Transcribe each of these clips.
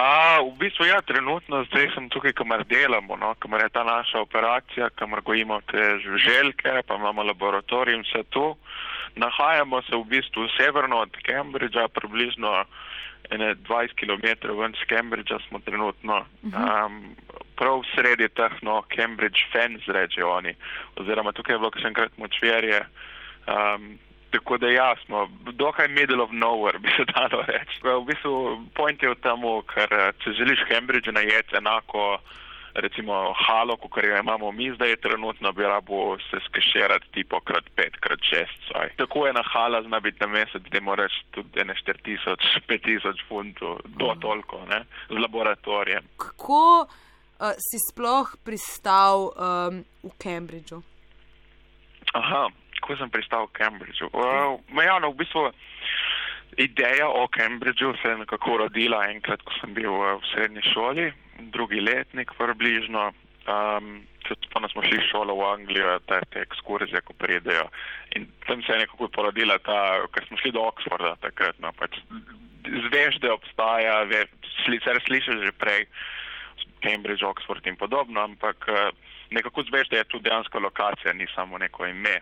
A, v bistvu ja, trenutno zdaj sem tukaj, kamor delamo, no, kamor je ta naša operacija, kamor gojimo te žuželke, pa imamo laboratorij in vse to. Nahajamo se v bistvu severno od Cambridgea, približno 20 km ven z Cambridgea smo trenutno. Um, prav sredi teh, no, Cambridge fans rečejo oni, oziroma tukaj je bilo še enkrat močverje. Um, Tako da ja, smo dokaj middle of nowhere, bi se dalo reči. V bistvu point je v tem, ker če želiš Cambridge najeti enako, recimo halo, kot jo imamo mi zdaj trenutno, bi rabo se skeširati tipo krat pet, krat šest. Saj. Tako je na hala zna biti na mesec, da moraš tudi ene 4000, 5000 funtov, do toliko, ne, z laboratorijem. Kako uh, si sploh pristal um, v Cambridgeu? Aha kako sem pristal v Cambridgeu. Uh, ja, no, v bistvu ideja o Cambridgeu se je nekako rodila enkrat, ko sem bil v srednji šoli, drugi letnik približno. Um, Pa smo šli šolo v Anglijo, te, te ekskurzije, ko pridejo. In tam se je nekako porodila ta, ker smo šli do Oxforda takrat. No, pač zveš, da obstaja, sicer slišiš že prej, Cambridge, Oxford in podobno, ampak nekako zveš, da je tu dejansko lokacija, ni samo neko ime.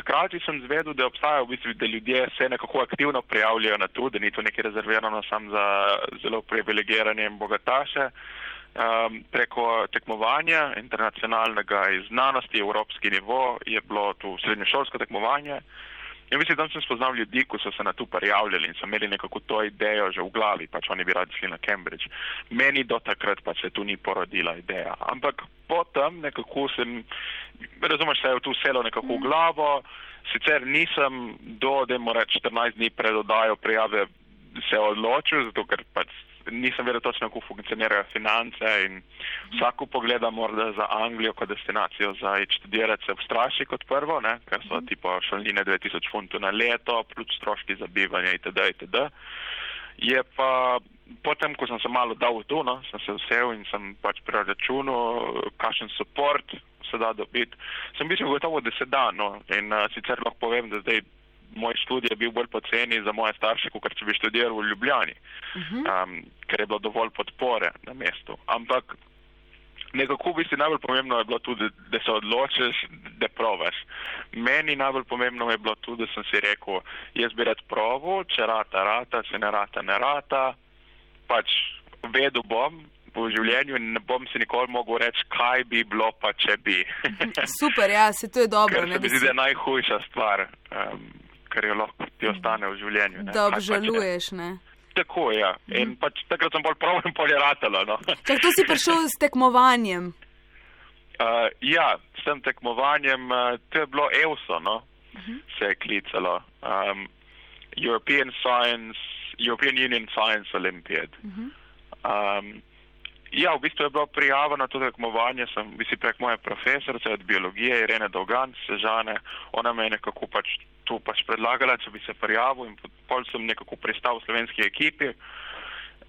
Hkrati sem zvedel, da obstajajo v bistvu, da ljudje se nekako aktivno prijavljajo na to, da ni to nekaj rezervirano sam za zelo privilegirane in bogataše. Um, preko tekmovanja internacionalnega iz znanosti, evropski nivo, je bilo tu srednješolsko tekmovanje. In mislim, tam sem spoznal ljudi, ko so se na to prijavljali in so imeli nekako to idejo že v glavi, pač oni bi radi šli na Cambridge. Meni do takrat pa se tu ni porodila ideja. Ampak potem nekako sem, razumeš, se je tu selo nekako v glavo, sicer nisem do, da moram reči, 14 dni pred odajo prijave se odločil, zato ker pač nisem vedel točno, kako funkcionirajo finance in vsako pogleda morda za Anglijo kot destinacijo za študirati se v straši kot prvo, ne, ker so tipo šolnine 2000 funtov na leto, plus stroški za bivanje itd. itd. Je pa potem, ko sem se malo dal v to, no, sem se vsel in sem pač pri računu, kakšen support se da dobiti, sem bil gotovo, da se da, no, in uh, sicer lahko povem, da zdaj moj študij je bil bolj poceni za moje starše, kot če bi študiral v Ljubljani, um, ker je bilo dovolj podpore na mestu. Ampak nekako bi si najbolj pomembno je bilo tudi, da se odločiš, da provaš. Meni najbolj pomembno je bilo tudi, da sem si rekel, jaz bi rad provo, če rata, rata, če ne rata, ne rata, pač vedel bom. V življenju in ne bom si nikoli mogel reči, kaj bi bilo, pa če bi. Super, ja, se to je dobro. Ker se mi zdi, da je najhujša stvar. Um, kar jo lahko ti ostane v življenju. Da obžaluješ, ne? Tako je. Ja. In pač takrat sem bolj prav in bolj ratela. No. Čak to si prišel s tekmovanjem? Uh, ja, s tem tekmovanjem, uh, to je bilo EUSO, no? uh -huh. se je klicalo. Um, European Science, European Union Science Olympiad. Uh -huh. um, ja, v bistvu je bilo prijavo na to tekmovanje, sem bi si prek moje profesorice od biologije, Irene Dolgan, Sežane, ona me je nekako pač to pač predlagala, če bi se prijavil in pol sem nekako pristal v slovenski ekipi.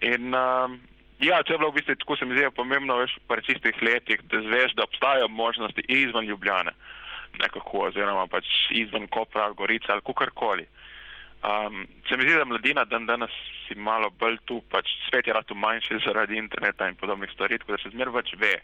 In um, ja, to je bilo v bistvu, tako se mi zdi pomembno, veš, v čistih letih, da zveš, da obstajajo možnosti izven Ljubljane, nekako, oziroma pač izven Kopra, Gorica ali kukorkoli. Um, se mi zdi, da mladina dan danes si malo bolj tu, pač svet je rado manjši zaradi interneta in podobnih stvari, tako da se zmer več ve.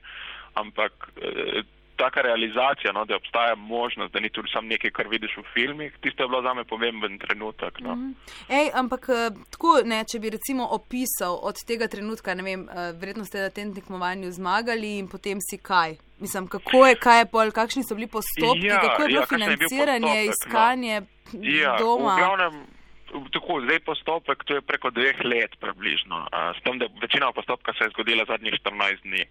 Ampak eh, taka realizacija, no, da obstaja možnost, da ni tudi samo nekaj, kar vidiš v filmih, tisto je bilo za me pomemben trenutek. No. Mm -hmm. Ej, ampak tako, ne, če bi recimo opisal od tega trenutka, ne vem, verjetno ste na tem tekmovanju zmagali in potem si kaj. Mislim, kako je, kaj je pol, kakšni so bili postopki, ja, kako je bilo ja, financiranje, je postopek, iskanje no. ja, doma. V glavnem, tako, zdaj postopek, to je preko dveh let približno. Uh, s tem, da večina postopka se je zgodila zadnjih 14 dni.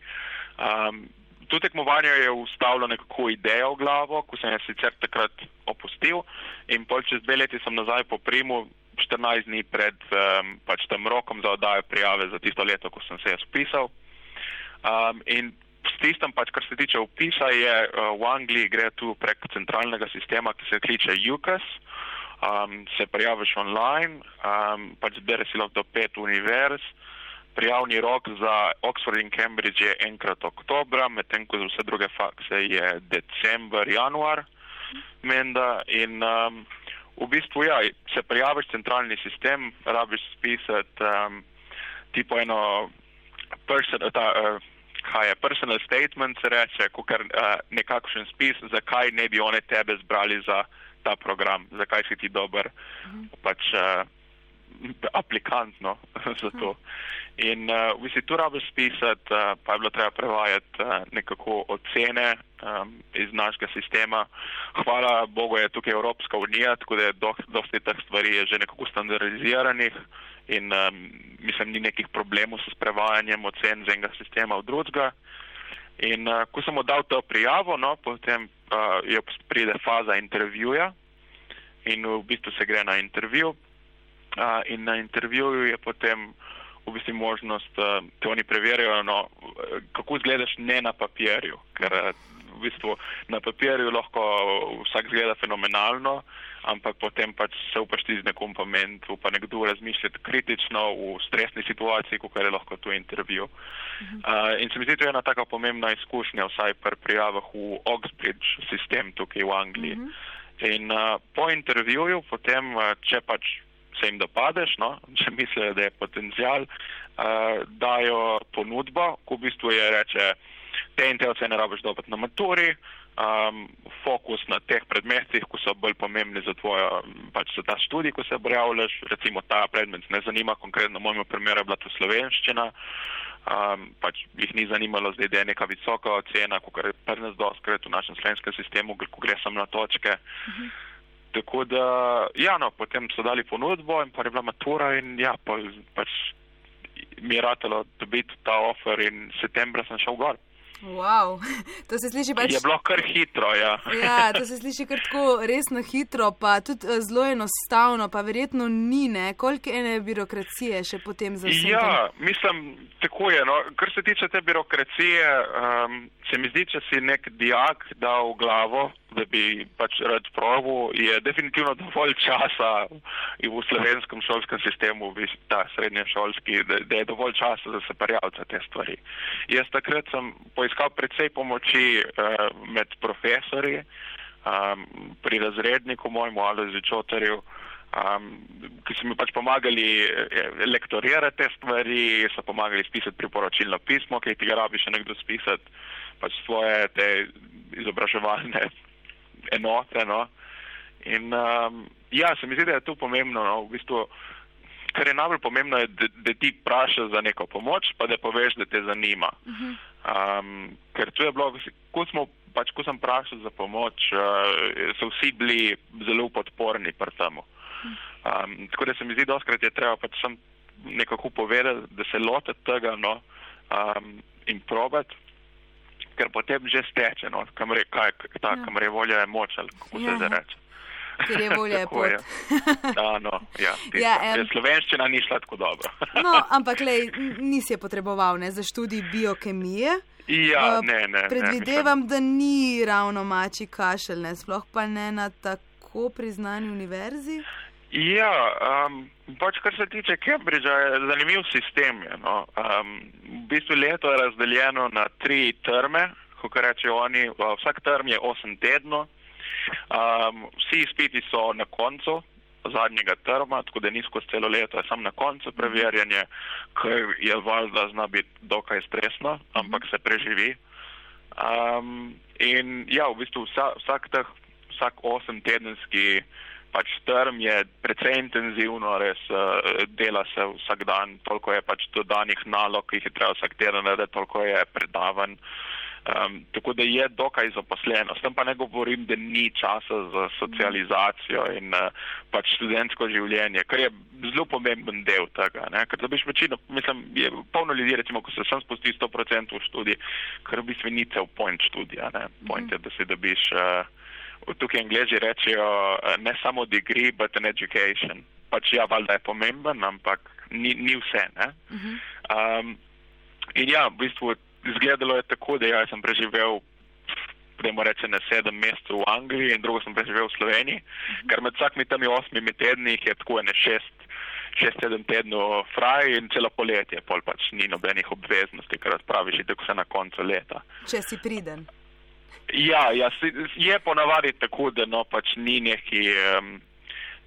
Um, To tekmovanje je ustavilo nekako idejo v glavo, ko sem je sicer takrat opustil in pol čez dve leti sem nazaj po primu, 14 dni pred um, pač tem rokom za oddajo prijave za tisto leto, ko sem se jaz upisal. Um, in s tistem pač, kar se tiče upisa, je uh, v Angliji gre tu prek centralnega sistema, ki se kliče UCAS. Um, se prijaviš online, um, pač zbere si lahko do pet univerz. Prijavni rok za Oxford in Cambridge je enkrat oktobra, medtem ko za vse druge fakse je december, januar, menda. In um, v bistvu, ja, se prijaviš centralni sistem, rabiš spisati um, tipo eno person, ta, uh, kaj je personal statement, se reče, kot uh, nekakšen spis, zakaj ne bi one tebe zbrali za ta program, zakaj si ti dober, mhm. pač uh, aplikant no, za to. In uh, v bistvu tu rabiš pisati, uh, pa je bilo treba prevajati uh, nekako ocene um, iz našega sistema. Hvala Bogu je tukaj Evropska unija, tako da je dosti teh stvari je že nekako standardiziranih in um, mislim, ni nekih problemov s prevajanjem ocen z enega sistema v drugega. In uh, ko sem oddal to prijavo, no, potem uh, je pride faza intervjuja in v bistvu se gre na intervju. Uh, in na intervjuju je potem v bistvu možnost, uh, da oni preverjajo, no, kako izgledaš ne na papirju, ker uh, v bistvu na papirju lahko vsak zgleda fenomenalno, ampak potem pač se upaš ti z nekom momentu, pa nekdo razmišljati kritično v stresni situaciji, kot je lahko tu intervju. Uh, in se mi zdi, to je ena taka pomembna izkušnja, vsaj pri prijavah v Oxbridge sistem tukaj v Angliji. Mhm. In uh, po intervjuju, potem, če pač se jim dopadeš, no, če mislijo, da je potencial, uh, dajo ponudbo, ko v bistvu je reče, te in te ocene rabiš dobiti na maturi, um, fokus na teh predmetih, ko so bolj pomembni za, tvojo, pač za ta študij, ko se objavljaš, recimo ta predmet ne zanima, konkretno v mojem primeru je bila to slovenščina, um, pač jih ni zanimalo zdaj, da je neka visoka ocena, kot je prnes doskrat v našem slovenskem sistemu, ko gre sem na točke. Uh -huh. Tako da, ja, no, potem so dali ponudbo in pa je bila matura in ja, pa, pač mi je ratalo dobiti ta offer in septembra sem šel gor. Wow. To se sliši pač. Je bilo kar hitro, ja. ja, to se sliši kar tako resno hitro, pa tudi eh, zelo enostavno, pa verjetno ni, ne, koliko ene birokracije še potem za vse. Ja, mislim, tako je. No. Kar se tiče te birokracije, um, se mi zdi, če si nek dijak dal v glavo, da bi pač rad provo, je definitivno dovolj časa v slovenskem šolskem sistemu, ta srednješolski, da, da je dovolj časa za se prijaviti te stvari. Jaz takrat sem poiskal predvsej pomoči uh, med profesori, um, pri razredniku mojemu ali začotarju, um, ki so mi pač pomagali eh, lektorirati te stvari, so pomagali spisati priporočilno pismo, ki ti ga rabi še nekdo spisati, pač svoje te izobraževalne enote. No? In um, ja, se mi zdi, da je to pomembno. No? V bistvu, kar je najbolj pomembno, je, da, da ti vprašaš za neko pomoč, pa da poveš, da te zanima. Um, ker tu je bilo, ko, smo, pač, ko sem vprašal za pomoč, uh, so vsi bili zelo podporni pri tem. Um, tako da se mi zdi, da je treba pač sem nekako povedati, da se lote tega no, um, in probati ker potem že steče, no, kamor je, kaj, ta, ja. kamor je volja je moč, ali kako ja. se zdaj reče. Ker je volja je pot. ja, no, ja, ja, um, slovenščina ni šla tako dobro. no, ampak lej, nisi je potreboval ne, za študij biokemije. Ja, uh, ne, ne. Predvidevam, ne, da ni ravno mači kašelj, ne, sploh pa ne na tako priznani univerzi. Ja, um, pač kar se tiče Cambridgea, je zanimiv sistem. Je, no. um, v bistvu leto je razdeljeno na tri terme, kot rečejo oni. Vsak term je osem tednov. Um, vsi izpiti so na koncu zadnjega terma, tako da ni skozi celo leto, je samo na koncu preverjanje, ker je valjda zna biti dokaj stresno, ampak se preživi. Um, in ja, v bistvu vsa, vsak teh, vsak osem tedenski pač strm je precej intenzivno, res uh, dela se vsak dan, toliko je pač dodanih nalog, ki jih je treba vsak teden narediti, toliko je predavan. Um, tako da je dokaj zaposleno. S tem pa ne govorim, da ni časa za socializacijo in uh, pač študentsko življenje, kar je zelo pomemben del tega. Ne? Ker dobiš večino, mislim, je polno ljudi, recimo, ko se sem spusti 100% v študij, kar v bistvu ni cel point študija. Ne? Point je, da si dobiš. Uh, tukaj angliži rečejo eh, ne samo degree, but an education. Pač ja, valjda je pomemben, ampak ni, ni vse. Um, in ja, v bistvu izgledalo je tako, da ja, sem preživel, prejmo reče, na sedem mesecev v Angliji in drugo sem preživel v Sloveniji, mhm. ker med vsakmi temi osmimi tedni je tako ene šest. Šest, sedem tednov fraj in celo poletje, pol pač ni nobenih obveznosti, kar praviš, da se na koncu leta. Če si priden. Ja, ja je ponavadi tako, da no, pač ni, neki, um,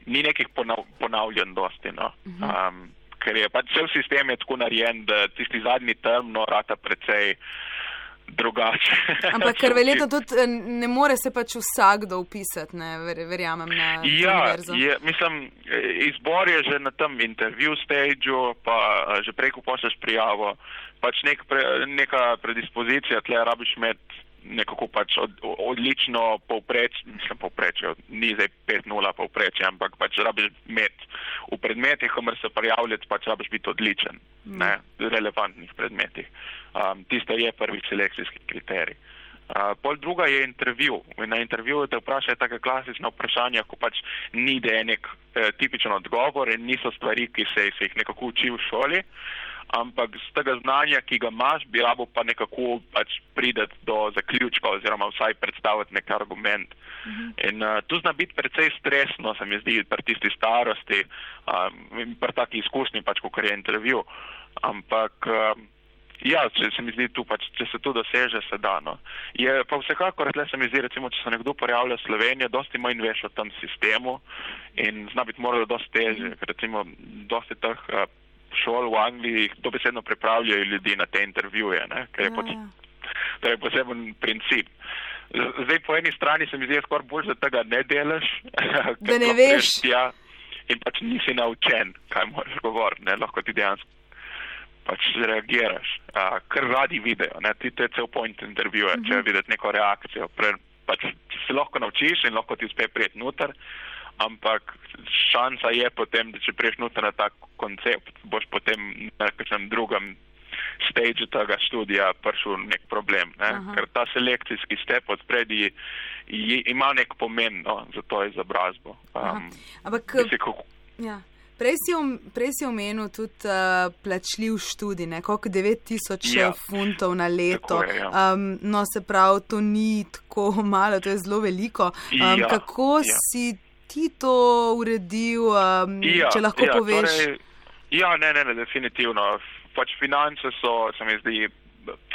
ni nekih ponav, ponavljanj dosti. No. Um, ker je pač cel sistem je tako narejen, da tisti zadnji term no rata precej drugače. Ampak ker verjetno tudi eh, ne more se pač vsakdo upisati, ne ver, verjamem na Ja, je, mislim, izbor je že na tem intervju stageu, pa že preko pošleš prijavo, pač nek pre, neka predispozicija, tle rabiš imeti nekako pač od, odlično povpreč, mislim povprečje, ni zdaj 5-0 povprečje, ampak pač rabiš imeti v predmetih, kamor se prijavljati, pač rabiš biti odličen, ne, v relevantnih predmetih. Um, tisto je prvi selekcijski kriterij. Uh, pol druga je intervju. In na intervjuju te vprašajo tako klasična vprašanja, ko pač ni da je nek eh, tipičen odgovor in niso stvari, ki se, se jih nekako uči v šoli, ampak z tega znanja, ki ga imaš, bi rabo pa nekako pač prideti do zaključka oziroma vsaj predstaviti nek argument. Mhm. In uh, tu zna biti precej stresno, se mi zdi, pri tisti starosti um, in pri taki izkušnji, pač, kot je intervju. Ampak. Um, Ja, če se mi zdi tu, pač, če se to doseže, se da. No. Je pa vsekakor, tle se mi zdi, recimo, če se nekdo pojavlja v Slovenijo, dosti manj veš o tem sistemu in zna biti moralo dosti teže, recimo dosti teh uh, šol v Angliji dobesedno pripravljajo ljudi na te intervjuje, ne, ker je, Ja, pač, ja. to je poseben princip. Zdaj po eni strani se mi zdi skoraj bolj, da tega ne delaš, Da ne veš. tja in pač nisi naučen, kaj moraš govoriti, ne, lahko ti dejansko pač reagiraš, a, kar radi vidijo. Ne? Ti to je cel point intervjuja, uh -huh. če je videti neko reakcijo. Pre, pač se lahko naučiš in lahko ti uspe prijeti noter, ampak šansa je potem, da če priješ noter na tak koncept, boš potem na kakšnem drugem stage tega študija prišel nek problem. Ne? Aha. Ker ta selekcijski step od spredi ima nek pomen no, za to izobrazbo. Um, Ampak mislim, kako- ja. Prej si, prej si omenil tudi uh, plačljiv študij, koliko 9000 Ja. ja. funtov na leto. Je, ja. um, no, se pravi, to ni tako malo, to je zelo veliko. Um, Ja, kako ja. si ti to uredil, um, če lahko ja, poveš? Torej, ja, ne, ne, ne, definitivno. Pač finance so, se mi zdi,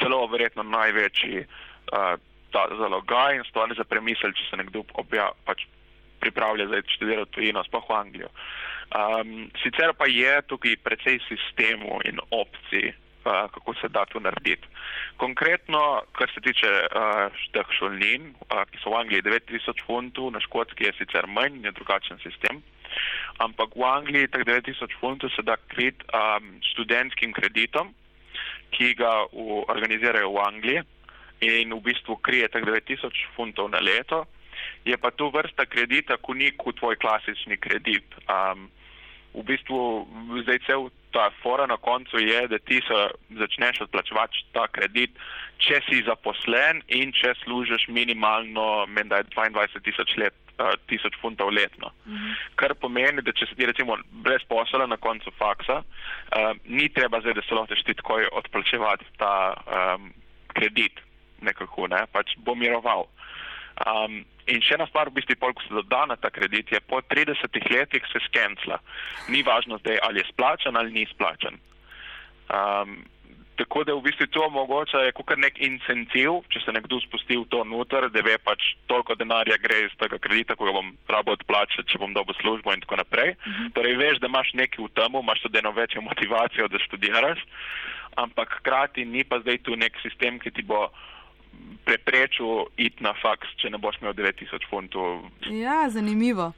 celo verjetno največji uh, ta zalogaj in stvar za premisel, če se nekdo obja, pač pripravlja za študirati tujino, sploh v Anglijo. Um, sicer pa je tukaj precej sistemov in opcij, kako se da to narediti. Konkretno, kar se tiče uh, teh šolnin, uh, ki so v Angliji 9000 funtov, na škotski je sicer manj, je drugačen sistem, ampak v Angliji teh 9000 funtov se da krit um, študentskim kreditom, ki ga v, organizirajo v Angliji in v bistvu krije teh 9000 funtov na leto. Je pa tu vrsta kredita, ko ni kot tvoj klasični kredit. Um, v bistvu zdaj cel ta fora na koncu je, da ti se začneš odplačevati ta kredit, če si zaposlen in če služiš minimalno, meni da je 22 tisoč let, uh, tisoč funtov letno. Mhm. Kar pomeni, da če si ti recimo brez posla na koncu faksa, uh, ni treba zdaj, da se lotiš ti takoj odplačevati ta um, kredit nekako, ne, pač bo miroval. Um, in še ena stvar, v bistvu, pol, ko se doda na ta kredit, je po 30 letih se skencla. Ni važno zdaj, ali je splačan ali ni splačan. Um, tako da v bistvu to omogoča je kot nek incentiv, če se nekdo spusti v to noter, da ve pač toliko denarja gre iz tega kredita, ko ga bom rabo odplačati, če bom dobil službo in tako naprej. Uh -huh. Torej veš, da imaš nekaj v temu, imaš tudi eno večjo motivacijo, da študiraš, ampak hkrati ni pa zdaj tu nek sistem, ki ti bo preprečil iti na faks, če ne boš imel 9000 funtov Ja, zanimivo.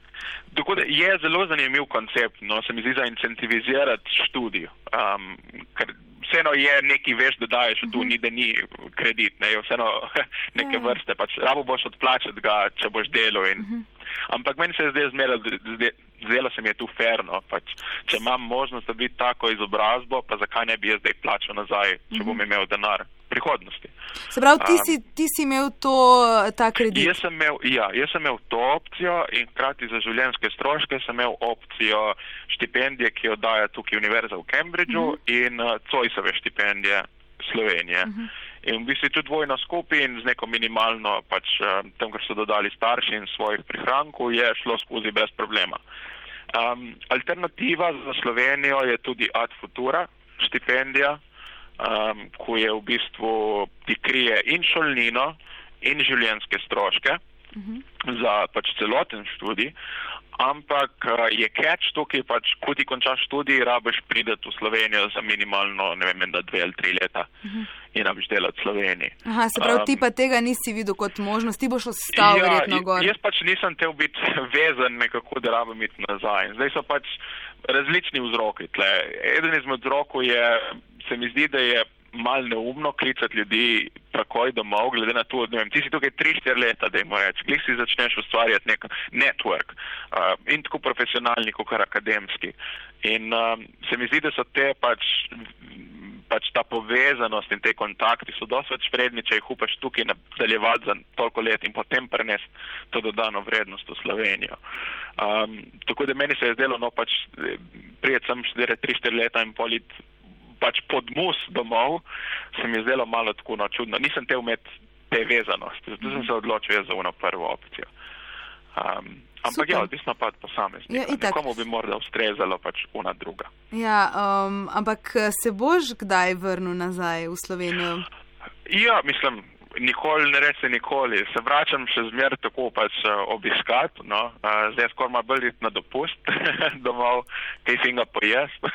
Tako da je zelo zanimiv koncept, no, se mi zdi za incentivizirati študij. Um, ker vseeno je neki veš, da daješ tu, ni da ni kredit, ne, je vseeno neke Ja. vrste, pač rabo boš odplačati ga, če boš delal. In, ampak meni se je zdaj zmeraj, zde- zdelo se mi je tu ferno, pač, če imam možnost dobiti tako izobrazbo, pa zakaj ne bi jaz zdaj plačal nazaj, če bom imel denar prihodnosti. Se pravi, ti, Um, si, ti si imel to, ta kredit. Jaz sem, imel, ja, jaz sem imel to opcijo in hkrati za življenjske stroške sem imel opcijo štipendije, ki jo daje tukaj Univerza v Cambridgeu uh -huh. in uh, Cojsove štipendije Slovenije. Uh -huh. In v bistvu tudi dvojno skupaj in z neko minimalno, pač uh, tem, kar so dodali starši in svojih prihrankov, je šlo skozi brez problema. Um, alternativa za Slovenijo je tudi Ad Futura štipendija, um, ko je v bistvu ti krije in šolnino in življenjske stroške za pač celoten študij, ampak uh, je catch tukaj, pač, ko ti končaš študij, rabiš prideti v Slovenijo za minimalno, ne vem, da dve ali tri leta uh -huh. in rabiš delati v Sloveniji. Aha, se pravi, um, ti pa tega nisi videl kot možnost, ti boš ostal ja, verjetno gor. Jaz pač nisem te biti vezan nekako, da rabim iti nazaj. Zdaj so pač različni vzroki tle. Eden izmed vzrokov je, se mi zdi, da je mal neumno klicati ljudi takoj domov, glede na to, da ti si tukaj 3-4 leta, da jim reč, glej si začneš ustvarjati nek network uh, in tako profesionalni, kot akademski. In uh, se mi zdi, da so te pač, pač ta povezanost in te kontakti so dosti več vredni, če jih upaš tukaj nadaljevati za toliko let in potem prenesti to dodano vrednost v Slovenijo. Um, tako da meni se je zdelo, no pač prijet sem študirati 3-4 leta in polit pač pod mus domov, se mi je zdelo malo tako no, čudno. Nisem te umet te vezanosti, zato sem se odločil za uno prvo opcijo. Um, ampak ja, odvisno pa od posameznika. Ja, Komu bi morda ustrezalo pač una druga. Ja, um, ampak se boš kdaj vrnil nazaj v Slovenijo? Ja, mislim, nikoli ne reče nikoli. Se vračam še zmer tako pač obiskat, no. Zdaj skoraj bolj na dopust domov, kaj si ga pojest.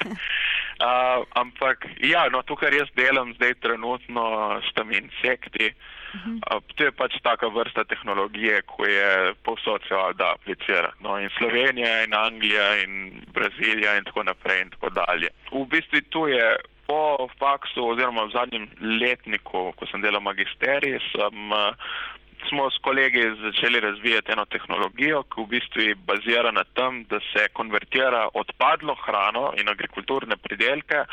Uh, ampak, ja, no, to, kar jaz delam zdaj trenutno s temi insekti, uh -huh. uh, to je pač taka vrsta tehnologije, ko je povsod se da aplicirati. No, in Slovenija, in Anglija, in Brazilija, in tako naprej, in tako dalje. V bistvu tu je po faksu, oziroma v zadnjem letniku, ko sem delal magisterij, sem smo s kolegi začeli razvijati eno tehnologijo, ki v bistvu bazira na tem, da se konvertira odpadlo hrano in agrikulturne pridelke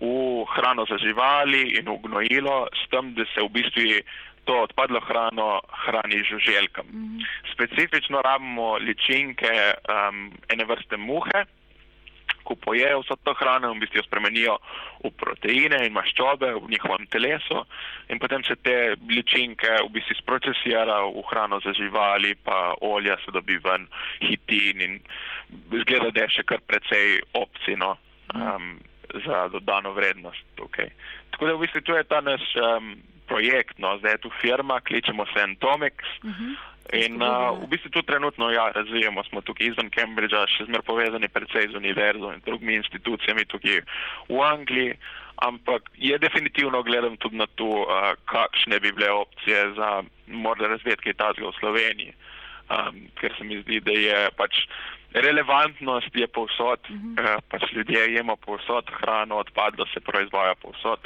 v hrano za živali in v gnojilo, s tem, da se v bistvu to odpadlo hrano hrani žuželkam. Mm -hmm. Specifično rabimo ličinke um, ene vrste muhe, ko pojejo vso to hrano in v bistvu jo spremenijo v proteine in maščobe v njihovem telesu in potem se te ličinke v bistvu sprocesira v hrano za živali, pa olja se dobi ven, hitin in zgleda, da je še kar precej opcino um, za dodano vrednost tukaj. Tako da v bistvu to je ta naš um, projekt, no, zdaj je tu firma, kličemo se Entomix. Uh mhm. -huh. In uh, v bistvu tudi trenutno ja, razvijamo, smo tukaj izven Cambridgea, še zmer povezani predvsej z univerzo in drugimi institucijami tukaj v Angliji, ampak je definitivno gledam tudi na to, uh, kakšne bi bile opcije za morda razvijati kaj tazga v Sloveniji, um, ker se mi zdi, da je pač relevantnost je povsod, uh -huh. uh, pač ljudje jemo povsod hrano, odpadlo se proizvaja povsod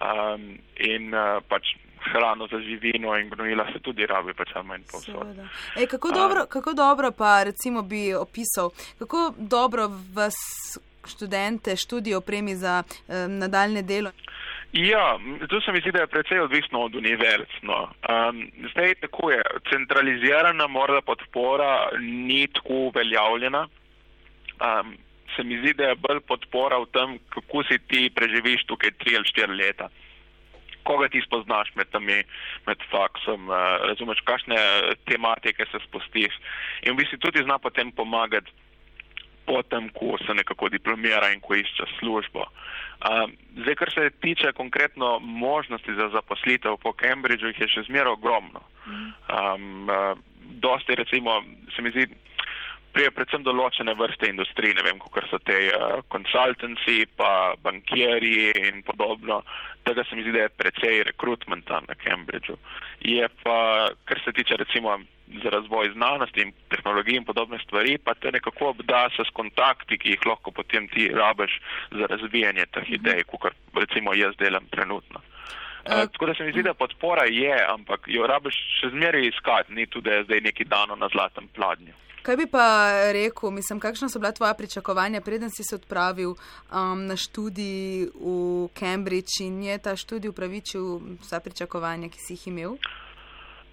um, in uh, pač hrano za živino in gnojila se tudi rabi, pač samo in povsod. Ej, kako, dobro, um, kako dobro pa recimo bi opisal, kako dobro vas študente študijo opremi za um, nadaljne delo? Ja, tu se mi zdi, da je precej odvisno od univerz. No. Um, zdaj tako je, centralizirana morda podpora ni tako uveljavljena. Um, se mi zdi, da je bolj podpora v tem, kako si ti preživiš tukaj tri ali štiri leta koga ti spoznaš med, tami, med faksom, uh, razumeš, kakšne tematike se spustiš. In v bistvu tudi zna potem pomagati potem, ko se nekako diplomira in ko išče službo. Uh, zdaj, kar se tiče konkretno možnosti za zaposlitev po Cambridgeu, jih je še zmeraj ogromno. Um, dosti, recimo, se mi zdi, prije predvsem določene vrste industrij, ne vem, kot so te uh, consultancy, pa bankierji in podobno. Tega se mi zdi, da je precej rekrutmenta na Cambridgeu. Je pa, kar se tiče recimo za razvoj znanosti in tehnologij in podobne stvari, pa te nekako obda se s kontakti, ki jih lahko potem ti rabiš za razvijanje teh mhm. idej, kot recimo jaz delam trenutno. Uh, tako da se mi zdi, da podpora je, ampak jo rabiš še zmeraj iskati, ni tudi zdaj neki dano na zlatem pladnju. Kaj bi pa rekel, mislim, kakšna so bila tvoja pričakovanja, preden si se odpravil um, na študij v Cambridge in je ta študij upravičil vsa pričakovanja, ki si jih imel?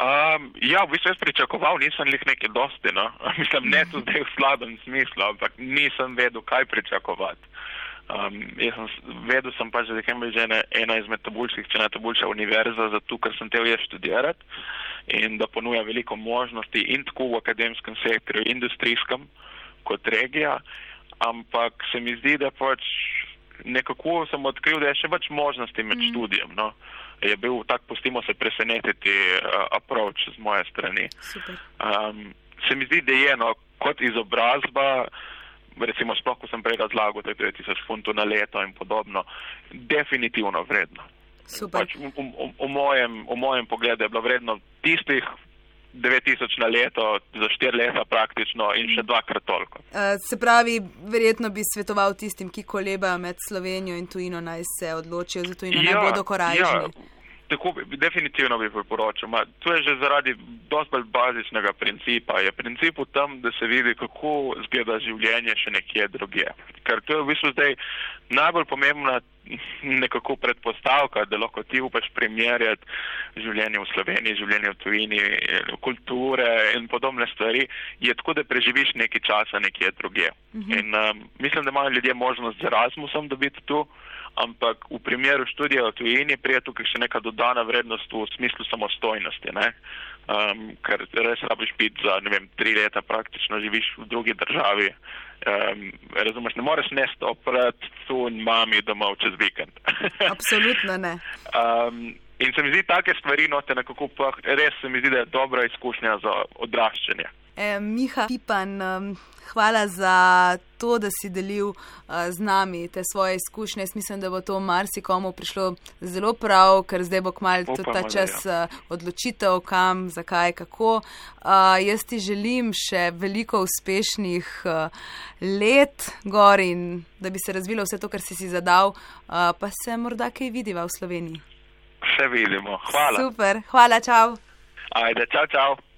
Um, ja, v bistvu jaz pričakoval, nisem jih nekaj dosti, no? mislim, ne tudi v slabem smislu, ampak nisem vedel, kaj pričakovati. Um, jaz sem vedel, sem pač, da je Cambridge ena, ena izmed tabulčkih, če ne tabulča univerza, zato ker sem te vje študirati in da ponuja veliko možnosti in tako v akademskem sektorju, industrijskem kot regija, ampak se mi zdi, da pač nekako sem odkril, da je še več možnosti med mm. študijem. No? Je bil tak, pustimo se presenetiti, uh, approach z moje strani. Um, se mi zdi, da je eno, kot izobrazba, recimo sploh, ko sem prej razlagal, da je 9000 funtov na leto in podobno, definitivno vredno. Pač v, v, v, mojem, v mojem pogledu je bilo vredno tistih 9000 na leto, za 4 leta praktično in še dvakrat toliko. Uh, se pravi, verjetno bi svetoval tistim, ki kolebajo med Slovenijo in tujino, naj se odločijo za tujino, ja, naj bodo korajžni. Ja. Tako definitivno bi priporočil. Ma, to je že zaradi dosti bolj bazičnega principa. Je princip v tem, da se vidi, kako zgleda življenje še nekje drugje. Ker to je v bistvu zdaj najbolj pomembna nekako predpostavka, da lahko ti upaš primerjati življenje v Sloveniji, življenje v tujini, kulture in podobne stvari, je tako, da preživiš nekaj časa nekje drugje. Uh mhm. -huh. In um, mislim, da imajo ljudje možnost z Erasmusom dobiti tu ampak v primeru študija v tujini prije tukaj še neka dodana vrednost v smislu samostojnosti, ne? Um, ker res rabiš biti za, ne vem, tri leta praktično živiš v drugi državi. Um, razumeš, ne moreš nest oprati tu in mami domov čez vikend. Absolutno ne. Um, in se mi zdi, take stvari note nekako pa res se mi zdi, da je dobra izkušnja za odraščanje. E, Miha Pipan, um, hvala za to, da si delil uh, z nami te svoje izkušnje. Jaz mislim, da bo to marsikomu prišlo zelo prav, ker zdaj bo kmalo tudi ta čas uh, odločitev, kam, zakaj, kako. Uh, jaz ti želim še veliko uspešnih uh, let gor in da bi se razvilo vse to, kar si si zadal, uh, pa se morda kaj vidiva v Sloveniji. Še vidimo. Hvala. Super, hvala, čau. Ajde, čau, čau.